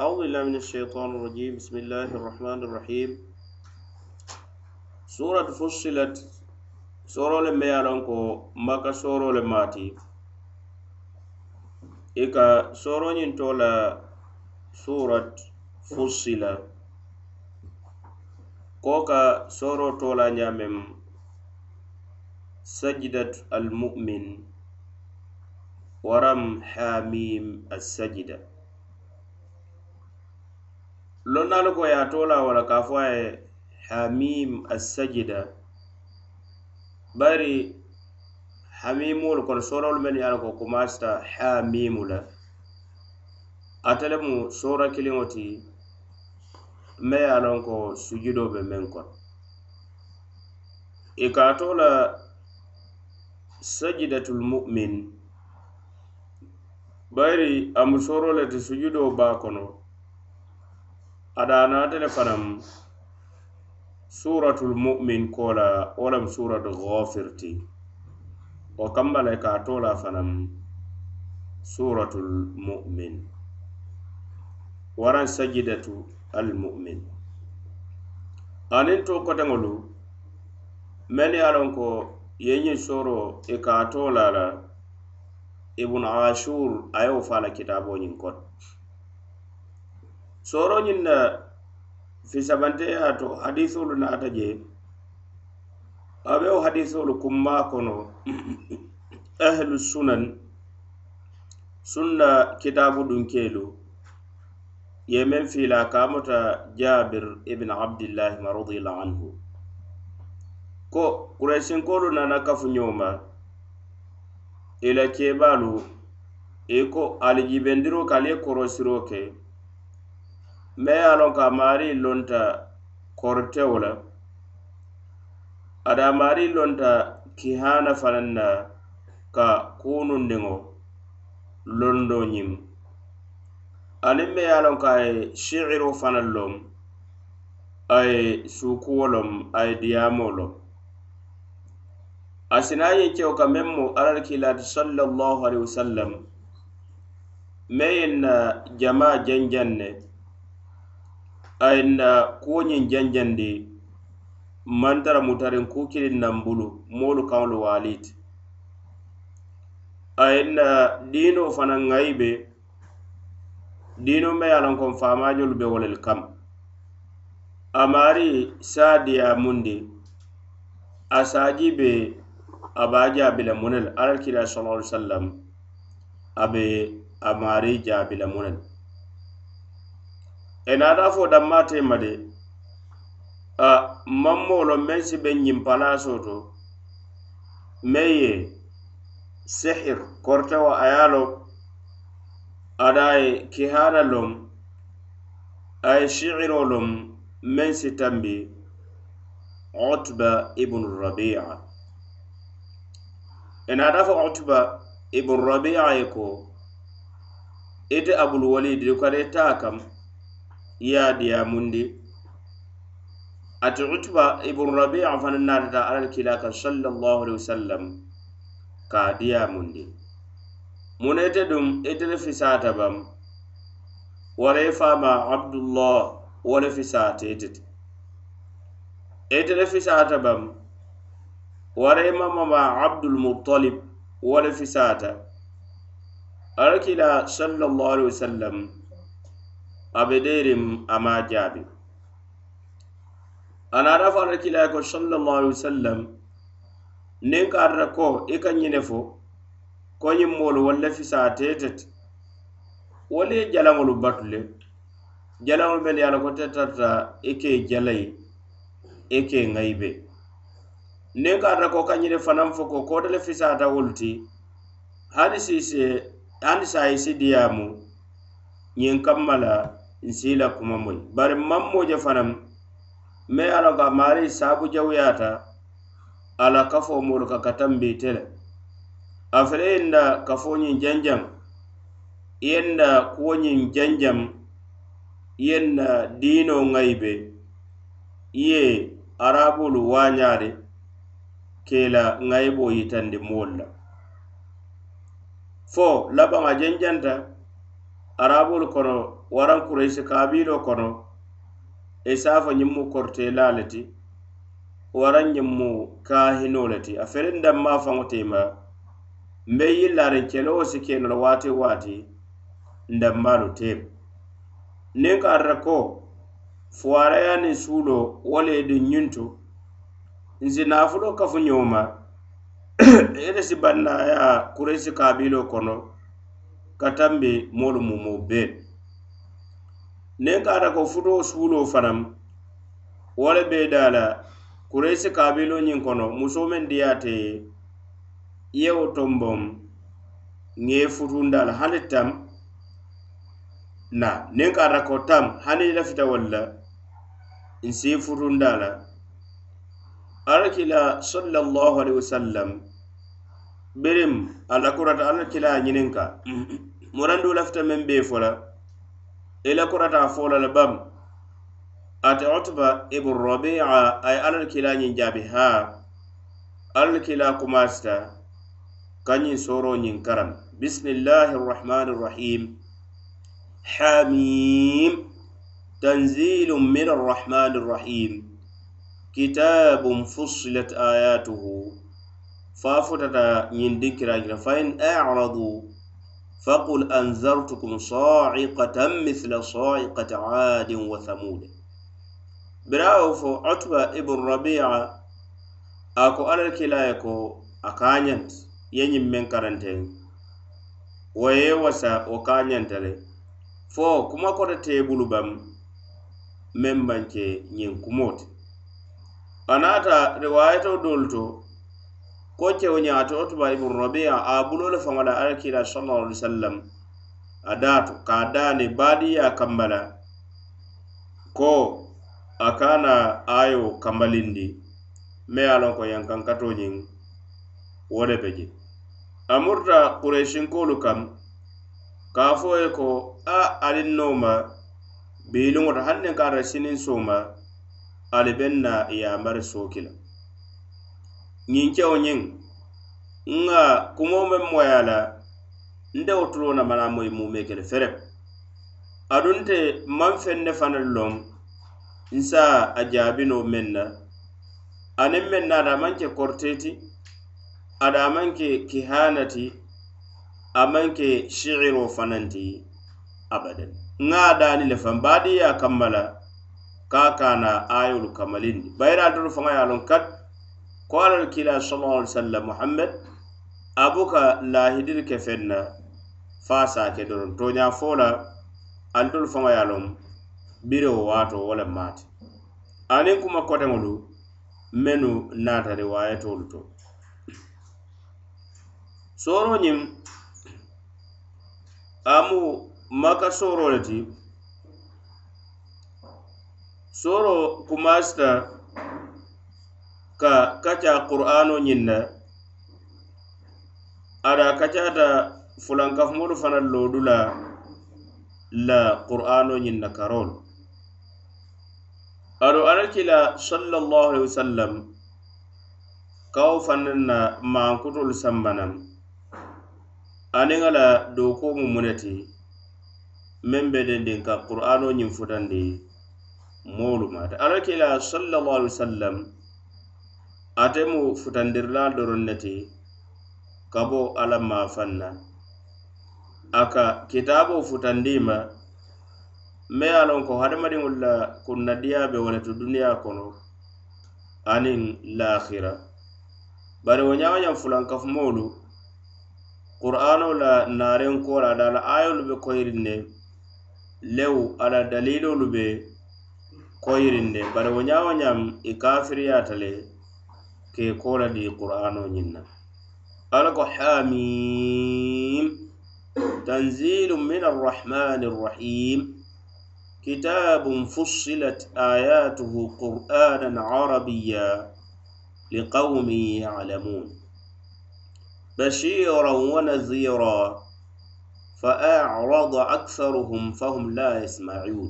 أعوذ بالله من الشيطان الرجيم بسم الله الرحمن الرحيم سورة فصلت سورة لما يالونكو مكا سورة لماتي إكا سورة ينتولا سورة فصلت كوكا سورة تولا نيامم سجدة المؤمن ورم حاميم السجدة lonnaalu ko ye a tola wala ka fo a ye hamim assajida. Bari hamimolu kono sorolu men ye a ko kumasita hamimu la ate le mu sora kiliŋo ti me ye a lon ko sujudo be meŋ kono. I ka to la sajidatul mu'min. Bari a musoro le ti sujudo baa kono. adanate le fanam suratul mumin kola walam wo lemu suratu ghafir ti wo kamba e ka tola fanam suratul mumin. Waran sajidatu al mumin. Anin to koteŋolu men ye a ko yeñin soro i e ka to la la ashur ayo fala kitabo ñin a sooroñiŋ na fisabanteya to hadisolu naata je abewo hadisolu kumma kono ahlu sunan sunna kitabu dunkelu ye meŋ fiila kamuta jabir ibn abdillahi ma radiallahu anhu. Ko kuresinkolu nana kafu ñoma ila kebalu i e ko alijibendiro ka ali ye korosiro ke me ye a loŋ ka maari lonta koritewo la ada maari lonta kihana fanaŋ na ka kuunundiŋo londo ñiŋ aniŋ me e e e ye a loŋ ka a ye shiiro fanaŋ loŋ a ye suukuwo loŋ a ye diyaamo loŋ a sina naa ye kewo ka meŋ mu alla la kiilaati sallallahu alaihi wasallam me ye na jamaa janjaŋ ne ayinna kuwoñiŋ janjandi mantara mutariŋ kuu kiliŋ naŋ bulu moolu kaŋolu waaliti ayinna diino fanaŋ ŋayi be diino me ye a loŋ ko faamaajolu be wo lel kam. Amaari saadiya mundi a saaji be a be a jaabi la muŋ ne la alla kila sallallahu alaihi wasallam a be a maari jaabi la muŋ e naata fo dammatema de. A mammolo men si be ñiŋ palasoo to. Meŋ ye sehir kortewo a ye a lo ada ye kihana lom. A ye shiiro lom meŋ si tambi. Utba ibnu rabia. E naata fo utba ibnu rabia ye ko ite abulwalidi kada taa kam. i ye mundi diyaamundi utba ibn rabi'a fanaŋ naatata alal kila kan sallallahu alaihi wasallam ka a diyaamundi munete dum ite fisata bam wala i abdullah wala fisata etet ite fisata bam wara i mamama abdul muttalib wala fisata alal kila sallallahu alaihi wasallam abederim ama jaabi. Anaata fo alakilaya ko sallallahu alaihi wasallam niŋ ka ata ko e i ka ñine fo ko ñiŋ moolu walla fisaa teete ti wolu ye jalaŋolu batu le jalaŋolu melu ye a la ko tetarta i ke jalayi i e ke ŋayi be niŋ ka ata ko ka ñine fanaŋ fo ko kote le fisaata wolu ti hani si se hani si a ye si diyaamu ñiŋ kamma la nsila kuma moy. Bari mammoje fanam me ala ka maari saabu jawuyata ala kafo molu ka katambiite tele. Afere fele yenda kafoñiŋ janjam yenda kuwoñiŋ janjam yenda dino ŋayibe ye arabulu waañaade kela ŋayibo yitandi moolu la fo labaŋa janjanta arabolu kono waran kureysi kabilo kono i safo ñimmu kortela le ti waran ñimmu kahino le ti a ferin danma faŋo tema mbe yillarin kelowo si keno la waati waati ndanmalu tem niŋ ka arra ko fuwaraya niŋ suulo wo le du ñuntu nsi nafulo kafu ñoma ite si bannaya kureysi kabilo kono ka tambe moolu mumo bee niŋ kaata ko futo suulo fanaŋ wo le bee daa la kureyisi kabilo ñiŋ kono musoo meŋ diyaate yewo i ye tomboŋ ŋa futunda la hani tam na niŋ kaata ko tam hani lafita wolu la nsi futunda la alakila sallallahu alaihi wasallam birim alakurata alakila ñininka kila ñinin morandu lafita meŋ be fo la i la korata fo la le bam ate utba ibn rabia a ye alla le kila ñiŋ jaabi ha alla le kila kumasita ka ñiŋ ñiŋ karam bisimillahi rrahmani rrahim حميم تنزيل من الرحمن الرحيم كتاب فصلت آياته فافتت يندكر فإن أعرضوا فقل أنذرتكم صاعقة مثل صاعقة عاد وثمود براو فو عتبة ابن ربيعة أكو على الكلايكو أكانينت ينم من كارنتين ويه وسا وكانينت لي فو كما كوتا تيبولو بام من بانكي نين كموت أناتا رواية دولتو ko kewo ñaato otuba ibnu rabia a bulole faŋola alakila sallallahu alaihi wasallam. A daatu ka a daani baadiya kamba ko a kana ayo kambalindi. Me ye a loŋ ko yankankato ñiŋ wo le be je. A murta kureisinkolu kam ka fo ye ko a alin noo ma hanni ka ata sinin soma ali ben na yamari sookila. ñiŋ keo ñiŋ nŋa kumo meŋ moya la nte wo tulo na manaa moyi mume kele ferem aduŋ te maŋ feŋ ne fanaŋ loŋ nsa a jaabino meŋ na aniŋ meŋ naata a maŋ ke korteti ada a maŋ ke kihanati a maŋ ke shiiroo fanaŋ ti abadan. Nŋa a daani le faŋ baadiyaa kamma la ka a kaana ayolu kamalindi. Bayira ate faŋa ye a loŋ kati قال الكلا صلى الله عليه وسلم محمد أبوك لا هدير كفنا فاسا كدرون تونيا فولا أنتل فما يالوم بيرو واتو ولا مات. أنين كما كوتمولو منو ناتا رواية تولتو سورو نيم amu maka soro le ti soro kumasita ka kaca qur'ano ñinna ada kacata fulankafumolu fana lodu la la qur'ano ñinna karol. Ado aɗo alakila sallallahu alaihi wasallam kawo fanaŋ na mankutolu sambanan aniŋ a la dookuomu muneti meŋ be dendin ka qur'ano ñiŋ futandi moolu maata alakila sallallahu alaihi wasallam ate mu futandirilaalu doroŋ ne ti ka bo alla maafaŋ na a ka kitaaboo futandi me ye a ko hadamadiŋolu la kunnadiyaa be wo le to duniyaa kono aniŋ lahira bari wo ñaama fulankafumolu qur'ano la naarenko kola ada la ayolu be koyirin ne lewu ala dalilolu be koyirin ne bari wo ñaama i kafiriyata le ke kola di qur'ano ñinna alako hamim tanzilu min arrahmani arrahim kitabun fussilat ayatuhu qur'anan arabiya liqaumin yalamun بشيرا ونذيرا فأعرض أكثرهم فهم لا يسمعون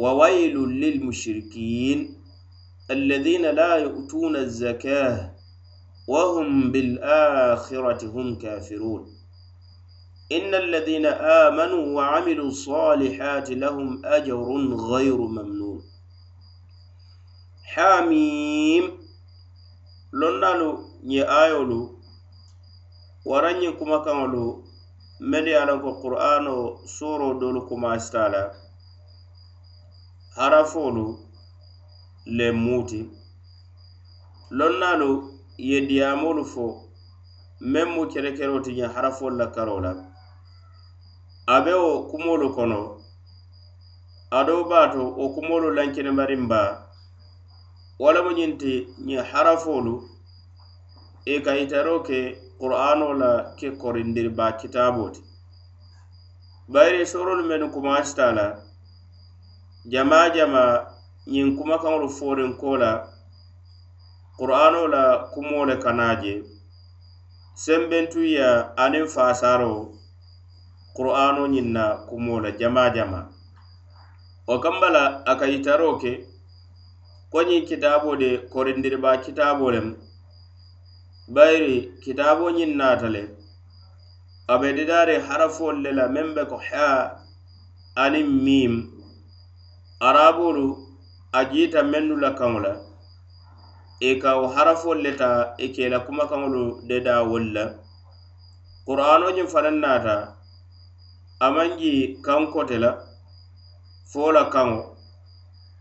وويل للمشركين الذين لا يؤتون الزكاة وهم بالآخرة هم كافرون. إن الذين آمنوا وعملوا الصالحات لهم أجر غير ممنون. حاميم لنالو ني آيولو. ورني كما mede ye lanko qur'ano suro dolu harafoolu le muu ti lonnaalu i ye diyaamoolu fo meŋ mu kerekeroo ti ñiŋ harafoolu la. Karoo la a be wo kumoolu kono adoo baato wo kumoolu lankenemariŋ baa wo lemu ñiŋ ti ñiŋ harafoolu i ka yitaroo ke qur'anoo la ke korindiri baa kitaaboo ti. Bayiri soorolu mennu kumaasita la jama jama ñiŋ kumakaŋolu forin ko la qur'ano la kumo le ka naa je senbentuya aniŋ fasaro qur'ano ñiŋ na kumo la jama jama. Wo kamba la a ka yitaro ke ko ñiŋ kitabo de korindiribaa kitabo lem. Bayiri kitabo ñiŋ naata le. A be didaari harafolu le la meŋ be ko ha aniŋ mim arabolu a jiita mennu la kaŋo la i e ka wo harafolu le ta e i ke la kumakaŋolu de daa wolu la. Qur'ano ñiŋ fanaŋ naata a maŋ ji kaŋ kote la fo la kaŋo.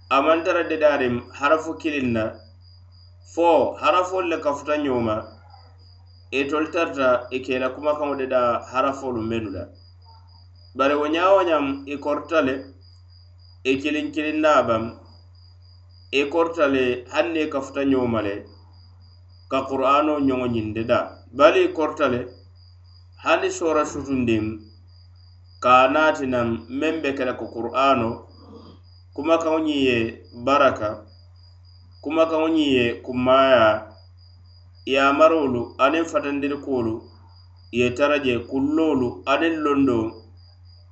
A maŋ tara dedaariŋ harafu kiliŋ na fo e harafolu le kafuta ñooma ma itolu tarta i ke la kumakaŋo de daa harafolu mennu la bari wo ñaa wo ñaŋ i korta le i kiliŋ kiliŋ naa baŋ i korita le hani i kafuta ňoo le ka qur'ano ñoŋo ñinde da bali i korita le hani sora sutundiŋ ka a naati naŋ meŋ be ke la ko qur'ano kumakaŋo ňiŋ ye baraka kumakaŋo ňiŋ ye kummaya yamarolu aniŋ fatandirikuwolu ye tara je kulloolu aniŋ londo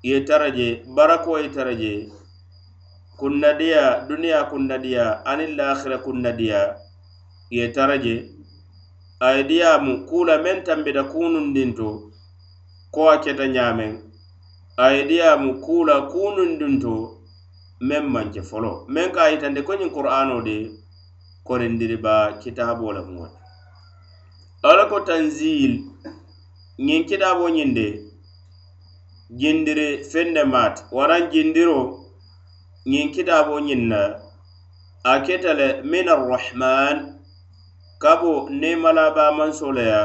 ye tara je barakoo ye tara je kunnadiya duniya kunnadiya aniŋ lahira kunnadiya ye tara je a ye diyaamu kuu meŋ tambita kuunundiŋ ko a keta ñaameŋ a ye diyaamu kuu la meŋ maŋ folo. Meŋ ka a yitandi ko ñiŋ qur'aanoo de korindiriba kitaaboo le muŋo ala ko tanzil ñiŋ kitaaboo ñiŋ de jindiri fenne maati waraŋ jindiro ñiŋ kitaabo ñiŋ na a keta le min arrahman. Kabo neemalaba mansoo le ya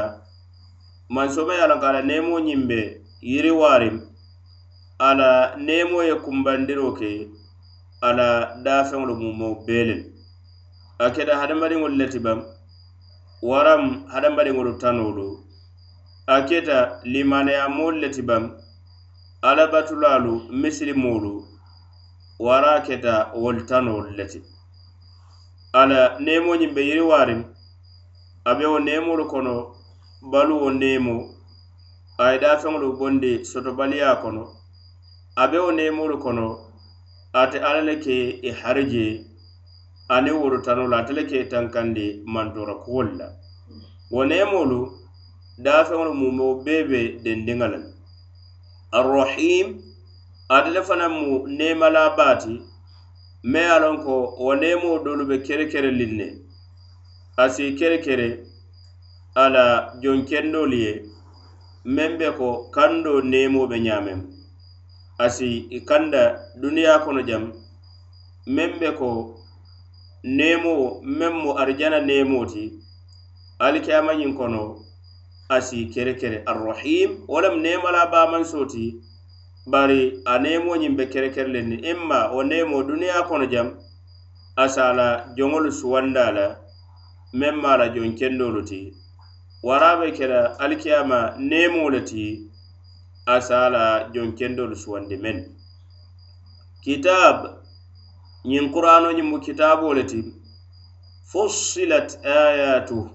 mansoma ye a lanka a la neemo ñiŋ be yiriwarim a la neemo ye kumbandiro ke a la daafeŋolu mumoo bee a keta hadamadiŋolu le ti baŋ waram hadamadiŋolu tanolu a keta limanayamolu le ti baŋ alabatulaalu misilimolu wara keta wolu tanolu le ti ala neemoñiŋ be yiriwaariŋ a be wo neemolu kono baluwo neemo a ye daafeŋolu bondi sotobaliya kono. A be wo neemolu kono ate alla le ke i e harije aniŋ wolu tanolu ate le ke i e tankandi mantora kuwolu la wo neemolu daafeŋolu mumeo bee be dendiŋa la arrahim ate le fanaŋ mu neemalaa baa ti meŋ ye a loŋ ko wo neemoo doolu be kerekereliŋ ne. A si kerekere a la jonkendoolu ye meŋ be ko kando neemoo be ñaameŋ. A si i kanda duniyaa kono jam meŋ be ko neemoo meŋ mu arijana neemoo ti alikiyamañiŋ kono a si kerekere arrahim wo lemu neemala baamansoo ti bari a neemoñiŋ be kerekerlendi imma wo neemo duniya kono jam a se a la joŋolu suwanda la meŋ ma la joŋ kendolu ti. Wara be kela alikiyama neemo le ti a se a la joŋ kendolu suwandi meŋ kitab ñiŋ qur'ano ñiŋ mu kitaabo le ti fussilat ayatu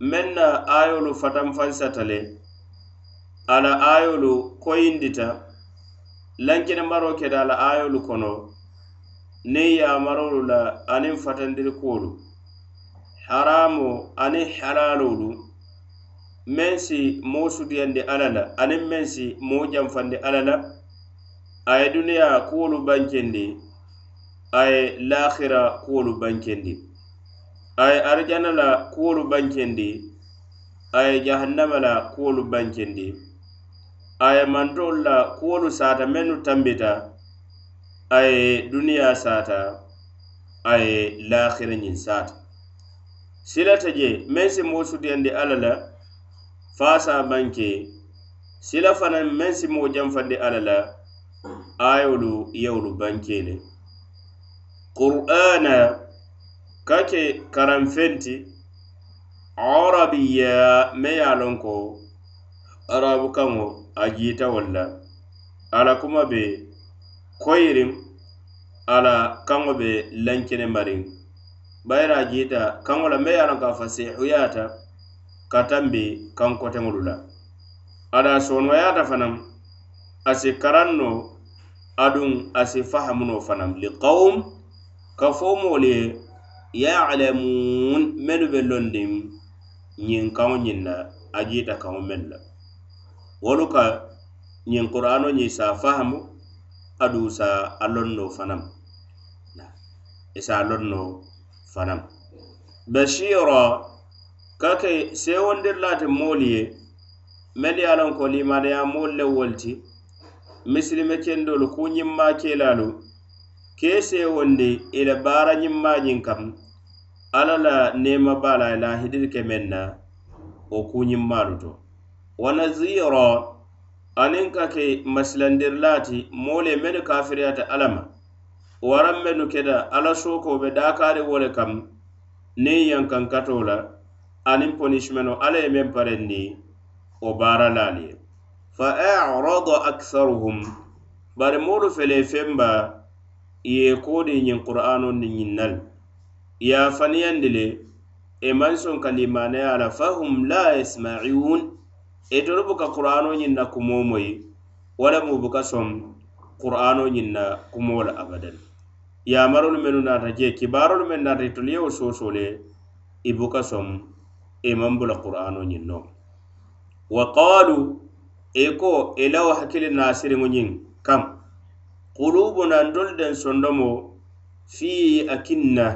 meŋ na ayolu fatanfansata le. Ala ayolu koyindita lankene maro ke da la ayolu kono niŋ yamarolu la aniŋ fatandirikuwolu haramu aniŋ halalolu meŋ si moo sutiyandi alla la aniŋ meŋ si moo janfandi alla la. A ye duniya kuwolu bankendi a ye lahira kuwolu bankendi. A ye arijana la kuwolu bankendi a ye jahannama la kuwolu bankendi. A ye la kuwolu sata mennu tambita a ye duniya sata a ye lahira ñiŋ sata silata je meŋ si moo sutiyandi alla la fasa banke. Sila fana meŋ si moo janfandi alla la ayolu yewolu banke le. Qur'ana ka ke karanfenti arabiya me ye a lon ko arabu kaŋo a jiita walla ala kuma be koyirin ala kaŋo be lankene marin. Bayira a jiita kaŋo la me ye a loŋ ka a fo seexuyaata ka tambi la. Ada sonoyata fanaŋ asi si no aduŋ asi fahamuno fanaŋ. Liqawum ka fo moolu ye yalamun mennu be londin ñiŋ kaŋo ñiŋ na a jiita kaŋo meŋ la. wolu ka ñiŋ qur'ano ñiŋ sa fahamu adu sa a lonno fanaŋ i sa a lonno fanaŋ bashira ka ke sewondirlaate moolu ye melu ye a loŋ ko limanaya moolu le wolu ti misilime kendolu ku ñimma kelalu ke sewondi i la baara ñimmaañiŋ kam alla la nema baa la i la hidiri ke meŋ na wo ku ñimmalu to. wa nazira aniŋ ka ke masilandirilaati moolu ye mennu kafiriyata alla ma waraŋ mennu keda alla sookoo be daakaari wo le kam niŋ yankankatoo la aniŋ ponismeno alla ye meŋ parendi wo baara laalu ye fa arada aksaruhum bari moolu fele femba ye koodi ñiŋ qur'ano ni ñiŋ nal ye a faniyandi le e maŋ soŋ ka limaneya la fahum la yasma'un E itolu buka qur'ano ñiŋ na kumoo moyi wo lemu buka soŋ qur'ano ñiŋ na kumoo la abadan yamarolu mennu naata je kibarolu mennu naata itolu yewo soosoo le i buka soŋ iman e bula qur'ano ñiŋ no wa qalu i e ko i lawo hakkili nasiriŋo ñiŋ kam qulubuna ntolu den sondomo fi akinna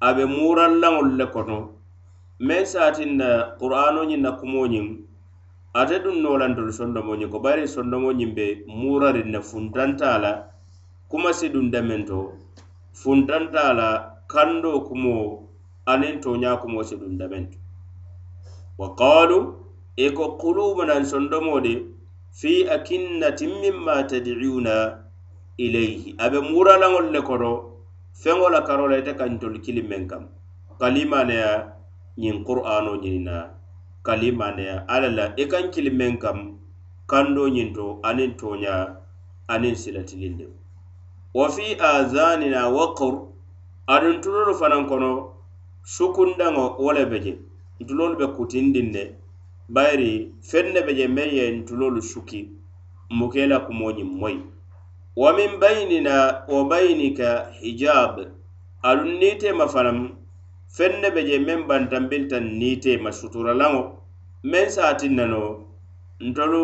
a be muurallaŋolu le kono meŋ saatinna qur'ano ñiŋ na kumoo ñiŋ ate duŋ sondomo sondomoñiŋ ko bari sondomo sondomoñiŋ be muurariŋ ne funtanta a la kumasi duŋ dameŋ to funtanta a la kandoo kumoo aniŋ tooñaa kumoo si duŋ dameŋ to. Wa qalu e ko qulubunaŋ sondomo de fi akinnatin mimma tadiuna ilayhi. Abe muralaŋol le kono feŋo la karo la e ite kaŋ tolu meŋ kam kalimaneya ñiŋ qur'ano ñiniŋ ñinina kalimaneya alla la i kaŋ kili meŋ kam kando ñiŋ to aniŋ tooña aniŋ silatilinde wa fi azanina waqur aduŋ tulolu fanaŋ kono sukundaŋo wo le be je ntulolu be kutindiŋ ne bayiri feŋ ne be je meŋ ye ntulolu suki muke la kumoñiŋ moyi wa min bayinina wa bayinika hijab aduŋ niitema fanaŋ feŋ ne be je meŋ bantanbintaŋ niiteema suturalaŋo meŋ se a no ntolu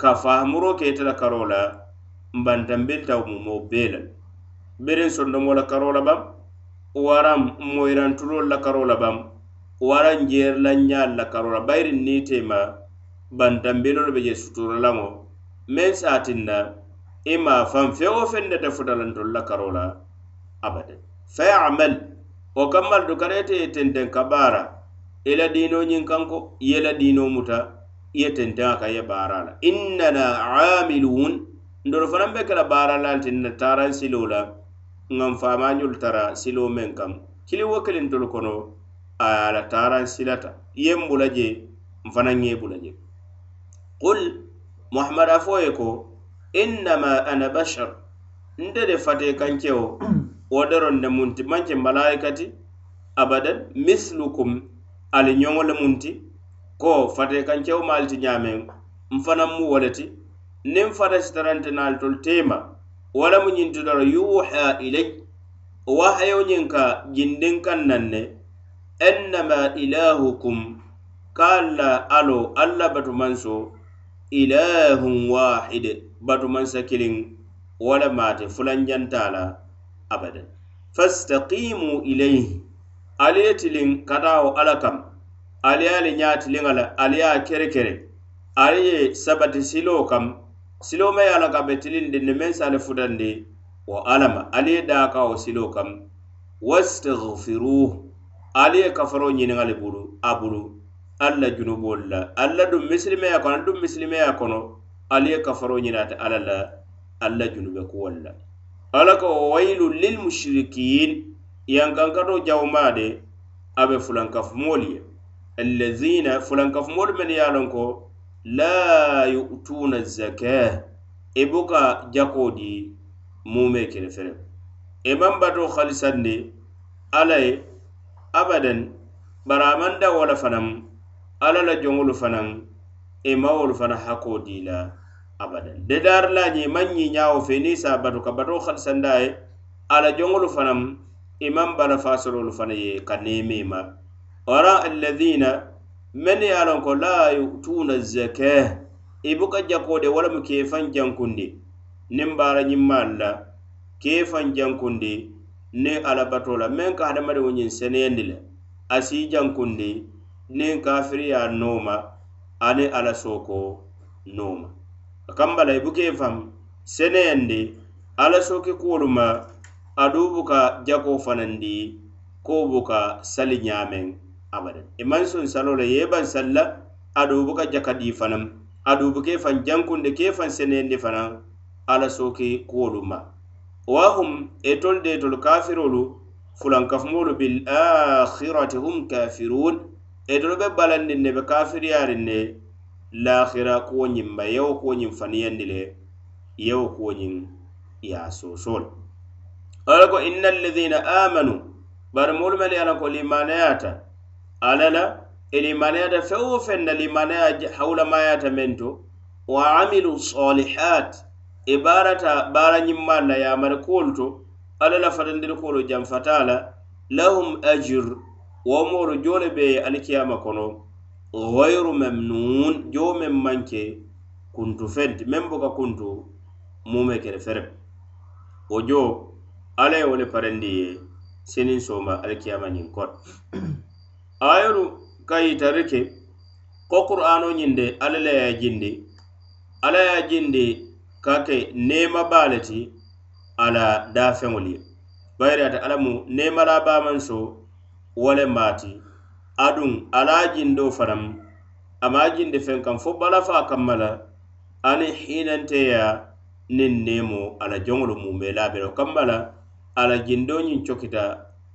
ka fahamuro ke ite la karoo la nbantanbintaŋo mumoo bee la biriŋ sondomo la karo la bam waraŋ moyirantuloolu la karo la bam waraŋ jeerilanñaalu la karoo la bayiriŋ niiteema bantanbilolu be je suturalaŋo meŋ se a tinna i mafaŋ feŋ wo feŋ ne te la ntolu la karoo la fayamal wo kammal dukara ite ye tenten ka baara i la diino ñiŋ kanko i ye la diino muta i ye a ka ye baara la innana amiluun ndolu fanaŋ be ke la baara la le na taaraŋ siloo la ŋaŋ faamañolu tara siloo meŋ kaŋ kili wo kiliŋ tolu kono a ye a la taaraŋ silata i ye bula je nfanaŋ ye bula je qul muhamad a fo ye ko innama ana bashar. Nte de fate kankewo wodoron ne munti manke malaikati abadan mislukum ali ñoŋo le munti ko fate kankewo maaliti ñaameŋ n fanaŋ mu wo le ti niŋ fata sitarante naali tolu teema wo le mu ñinti doro yuha ilay wahayo ñiŋ ka jindiŋ kaŋ naŋ ne annama ilahukum ka alla alo alla batumanso ilahun wahid batumansa kiliŋ wo le maate fulanjanta la abadan. Fastaqimu ilayhi. Ali ye tiliŋ katawo alla kam. Ali ye ali sabati silo kam. Silo ma ye ka be tilindi ne meŋ se ali futandi wo alla ma ali ye daaka wo kam. Wastagfiruh ali kafaro ñiniŋa li bulu a bulu alla junubolu la. Alla dum misilimeya kono dum misilimeya kono. Ali kafaro ñinaate alla la. Alla junube kuwol la alla ko wa waylun lilmushrikin yankankato jawmaa de a be fulankafumoolu ye. Allazina fulankafumolu men ye a loŋ ko la yu'tuna zaka i e buka jakoo di mume kele fere i e man bato halisandi alla ye abadan bari a maŋ dawo la fanaŋ alla la joŋolu fanaŋ i e mawolu fana hakkoo dii la abadan. Dedar la je maŋ ñiñawo fe niŋ sa bato ka bato halisanda ye ala joŋolu fanaŋ imam maŋ bala fasorolu fana ye ka neeme ma. Wara alladhina mennu ye a ko la yutuna zaka ibuka buka jako de walamu kee faŋ jankundi niŋ baara ñimmaalu la kee faŋ jankundi niŋ ala bato la. Meŋ ka hadamadiŋo ñiŋ seneyandi le a si jankundi niŋ kafiriya nooma aniŋ ala soko nooma. kamba la i buka i seneyandi ala soke kuwolu ma aduŋ buka jako fanandi ko buka sali ñamen abadan. E Iman sun soŋ saloo la ye i baŋ buka jakadi fanaŋ adu buke fan jankunde ke fan seneyandi fanan ala soke kuwolu ma wa hum e de tol kafirolu fulankafumolu bil akhirati hum kafirun. Etol be balandin ne be kafiriyarin ne lahira kuwo ñiŋ bayewo kuwo ñiŋ faniyandi le yewo kuwo ñiŋ ye a soosoo le ala ko inna alladhina amanu bari moolu melu ye la ko limanayata ala la e limanayata feŋ wo feŋ na limanaya hawulamayata meŋ to wa amilu salihat i baarata baara ñimmaŋ la yamari kuwolu to alla la fatandiri kuwolu janfata la lahum ajir wo moolu joole be ye alikiyama kono. gayru memnun jo men manke kuntu fenti men boka kuntu mume kere ferem wo jo ala ye wole parendi ye senin soma alkiyama ñin kono ayolu ka ke ko qur'ano ñinde ala la ya jindi ala ya jindi ka ke nema baleti ala dafeŋol ye bayiri ate alla mu nemala baman so wole mati aduŋ ala jindo fanaŋ ama jinde feŋ kaŋ fo bala fa kamma la aniŋ hiinanteya niŋ neemo ala joŋolu mume bere o kamma la ala jindo ñiŋ cokita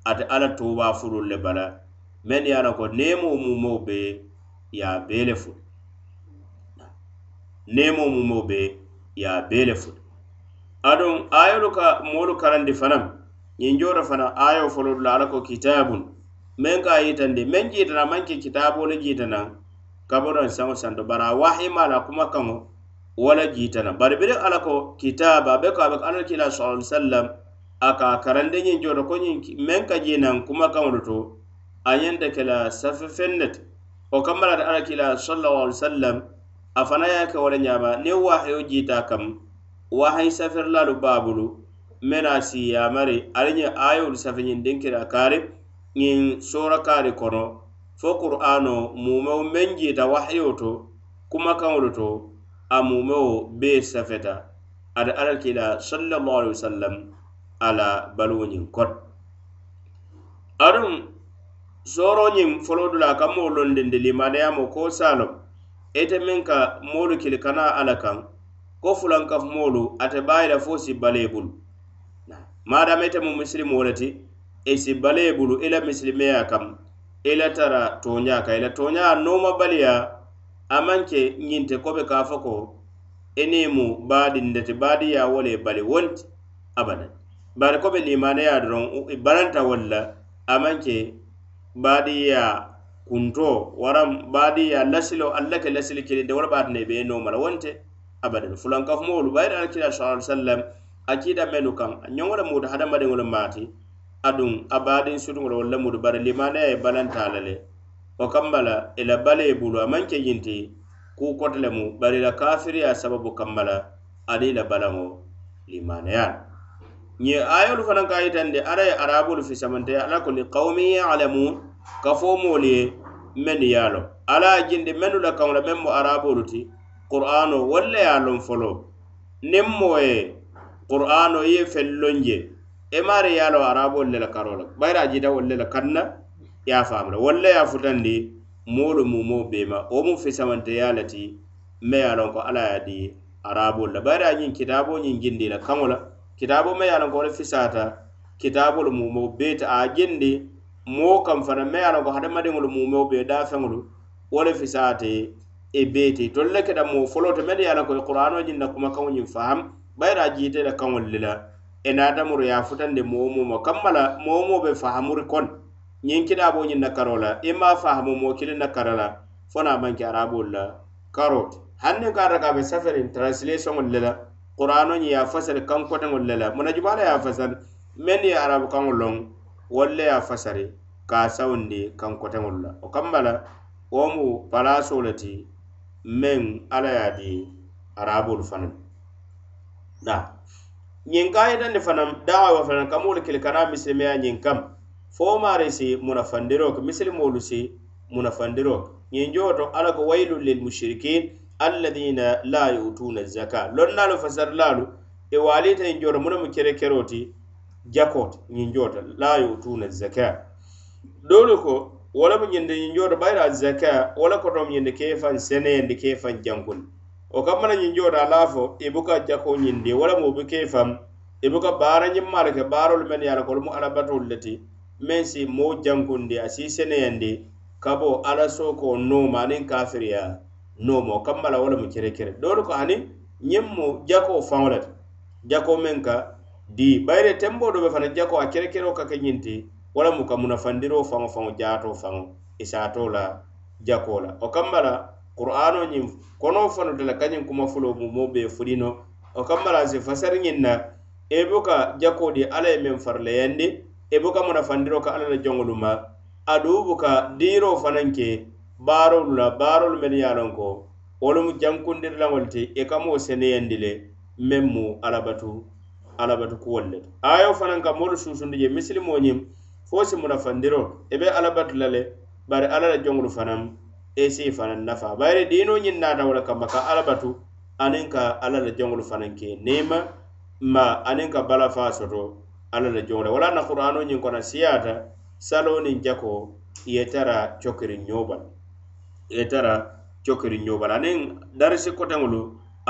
ate ala tuba fululu le bala. Meŋ ye a loŋ ko neemo mumoo be ye a bee le fulu neemo mumoo be ye a bee le fulu aduŋ ayolu ka moolu karandi fanaŋ ñiŋ joora fana ayo folo la ala ko kitabun. men ka a yitandi meŋ jiitana maŋ ke kitaaboo le jiitanaŋ kaboroŋ saŋo santo bara a waahimaa la kuma kaŋo wala jitana. Bari biriŋ ala ko kitaba be ko a ala kila sallallahu alaihi wasallam aka karande nyin jodo ko nyin men ka jinan kuma kaŋolu to a ñanta ke la safe feŋ ne ti wo kamma kila sallallahu alaihi wasallam afana ya ka wala nyama ne ñaama niŋ waahiyo kam waahayi safir lalu babulu mena si ya mari alinya aayolu safe nyin dinkira karib ñiŋ soorakaari kono fo qur'ano mumeo meŋ jiita wahayo to kumakaŋolu to a mumeo bee safeta. Ada alakila sallallahu alaihi wasallam ala baluwo ñiŋ kot aduŋ sooroñiŋ folo dula ka moo londindi limaneyamo ko salom ite meŋ ka moolu kili kana ala kaŋ ko fulankafu moolu ate baa fo si balee bulu maadama ite mu misilimoo le ti i bale bulu ila misilimeya kam ila tara toña ka ila toña noma baliya amanke ñinte kobe ka fo ko enimu niŋ mu baadinde ti baadiya wo bali wonti abadan. Bari ko be limaneya doroŋ baranta walla amanke a maŋ ke baadiya kunto waraŋ baadiya lasilo alla ke lasili kilinde wala le be atina be i e nooma wonte abadan. Fulankafumoolu bayira alakira sa sallam a kiida mennu kaŋ a ñoŋo le muuta hadamadiŋo le maati aduŋ a sutuŋo la walla mudu bari limanaya ye balanta la le. Wo kambala ila bale ye bulu a maŋ ke ñinti kuu koto lemu bari la kafiriya sababu kambala ali la balaŋo limanaya ñe ayolu fanaŋ ka yitandi e ala ye arabolu fisamanteya ala ko li qawmi yalamun ka fo moolu ye mennu ye lo ala ye jindi mennu la kaŋo la meŋ mo arabolu ti qur'ano walla ye a loŋ foloo niŋ moo ye qur'ano i ye fellon je e maari ye a loŋ araaboolu le la karoo la bayira a jiita wolu le la kaŋ na ye a faamu la wolu le ye a futandi moolu mumoo bee ma wo mu fisamante fisamanteya le ti me ye a loŋ ko alla ye a di araaboolu la bayira a ñiŋ kitaaboo ñiŋ jindi la kaŋo la kitaaboo me ye a loŋ ko wo le fisaata kitaabolu mumoo bee ti a jindi moo kaŋ fana me ye a loŋ ko hadamadiŋolu mumoo bee daafeŋolu wo le fisaate e bee ti tolu le keta moo foloo to mennu ye a loŋ ko i qur'anoo ñiŋ na kumakaŋo ñiŋ faham bayira a jiite la kaŋolu le la. E natamuru ye a futandi moo muma kamma la moo moo be fahamuri kon. Ñiŋ kitaabo ñiŋ na karo la ma fahamu moo kiliŋ na kara la fo na manke arabolu la. Karo. Ti hanniŋ ka ata ka be safarin translationolu le la qur'ano ñiŋ ye a fasari kankoteŋolu le la muna juma la ye a fasari meŋ arabu kaŋo loŋ wolu le ye a fasari. Ka sawundi kankoteŋolu la wo kamma la. Wo mu palasoo le ti meŋ alla ye a di arabolu fanaŋ na ñiŋ ka kayitandi fanaŋ daawa fanaŋ kamoolu kili kana misilimeya ñiŋ kam. Fo maari si munafandiro ke misilimoolu si munafandiro ke ñiŋ joo to alla ko waylun lil mushrikin alladina la yutuna zaka lonnaalu fasarilaalu e waalita ñiŋ joo to muna mu kere kero ti jako ti ñiŋ joo to la yutuna zaka doolu ko wo lemu ñindi ñiŋ joo to bayira zaka wo le kotomu ñindi ke i faŋ seneyandi ke i faŋ jankundi. o wo kammana ñiŋ joota a la fo i buka jako ñindi wala mu be ke fam i buka baara ñimmaalu ke baarolu men ye a la ko mu alabatolu le ti. Meŋ si moo jankundi a si seneyandi ka bo ala sooko nooma aniŋ kafiriya noomo kamma la wo kere kere. Doolu ko hani ñiŋ mu jako faŋo le ti. Jako meŋ ka di bayire tenboo do be fana jako a kere kerekeroo ka ke ñiŋ ti wala mu ka munafandiroo faŋo faŋo jaatoo faŋo i saatoo la jako la. O kamma la qur'ano ñiŋ kono fanota la kañiŋ kuma fulo mu mo be fulino. O kamma la si fasariñiŋ na e buka jakoo di alla ye meŋ farileyandi e buka munafandiro ka alla la joŋolu ma adu buka diiroo fanaŋ ke baarolu la baarolu men ye a loŋ ko wolu mu jankundirilaŋolu ti i e ka moo seneyandi le meŋ mu alabatu alabatu kuwolu le to. Ayo fanaŋ ka moolu susundi je misilimo ñiŋ fo si munafandiro i e be alabatu la le bari alla la joŋolu fanaŋ esi si fanaŋ nafa. Bayiri diinoo ñiŋ naata wo le kamma ka alla batu aniŋ ka alla la joŋolu fanaŋ ke niima ma aniŋ ka bala faa soto alla la joŋo le wala na qur'ano ñiŋ kono siyaata saloo niŋ jako ye tara cokiriŋ ñoo bala ye tara cokiriŋ ñoo aniŋ darisi koteŋolu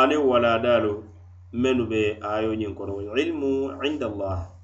aniŋ waladaalu mennu be ayo ñiŋ kono ilmu inda allah.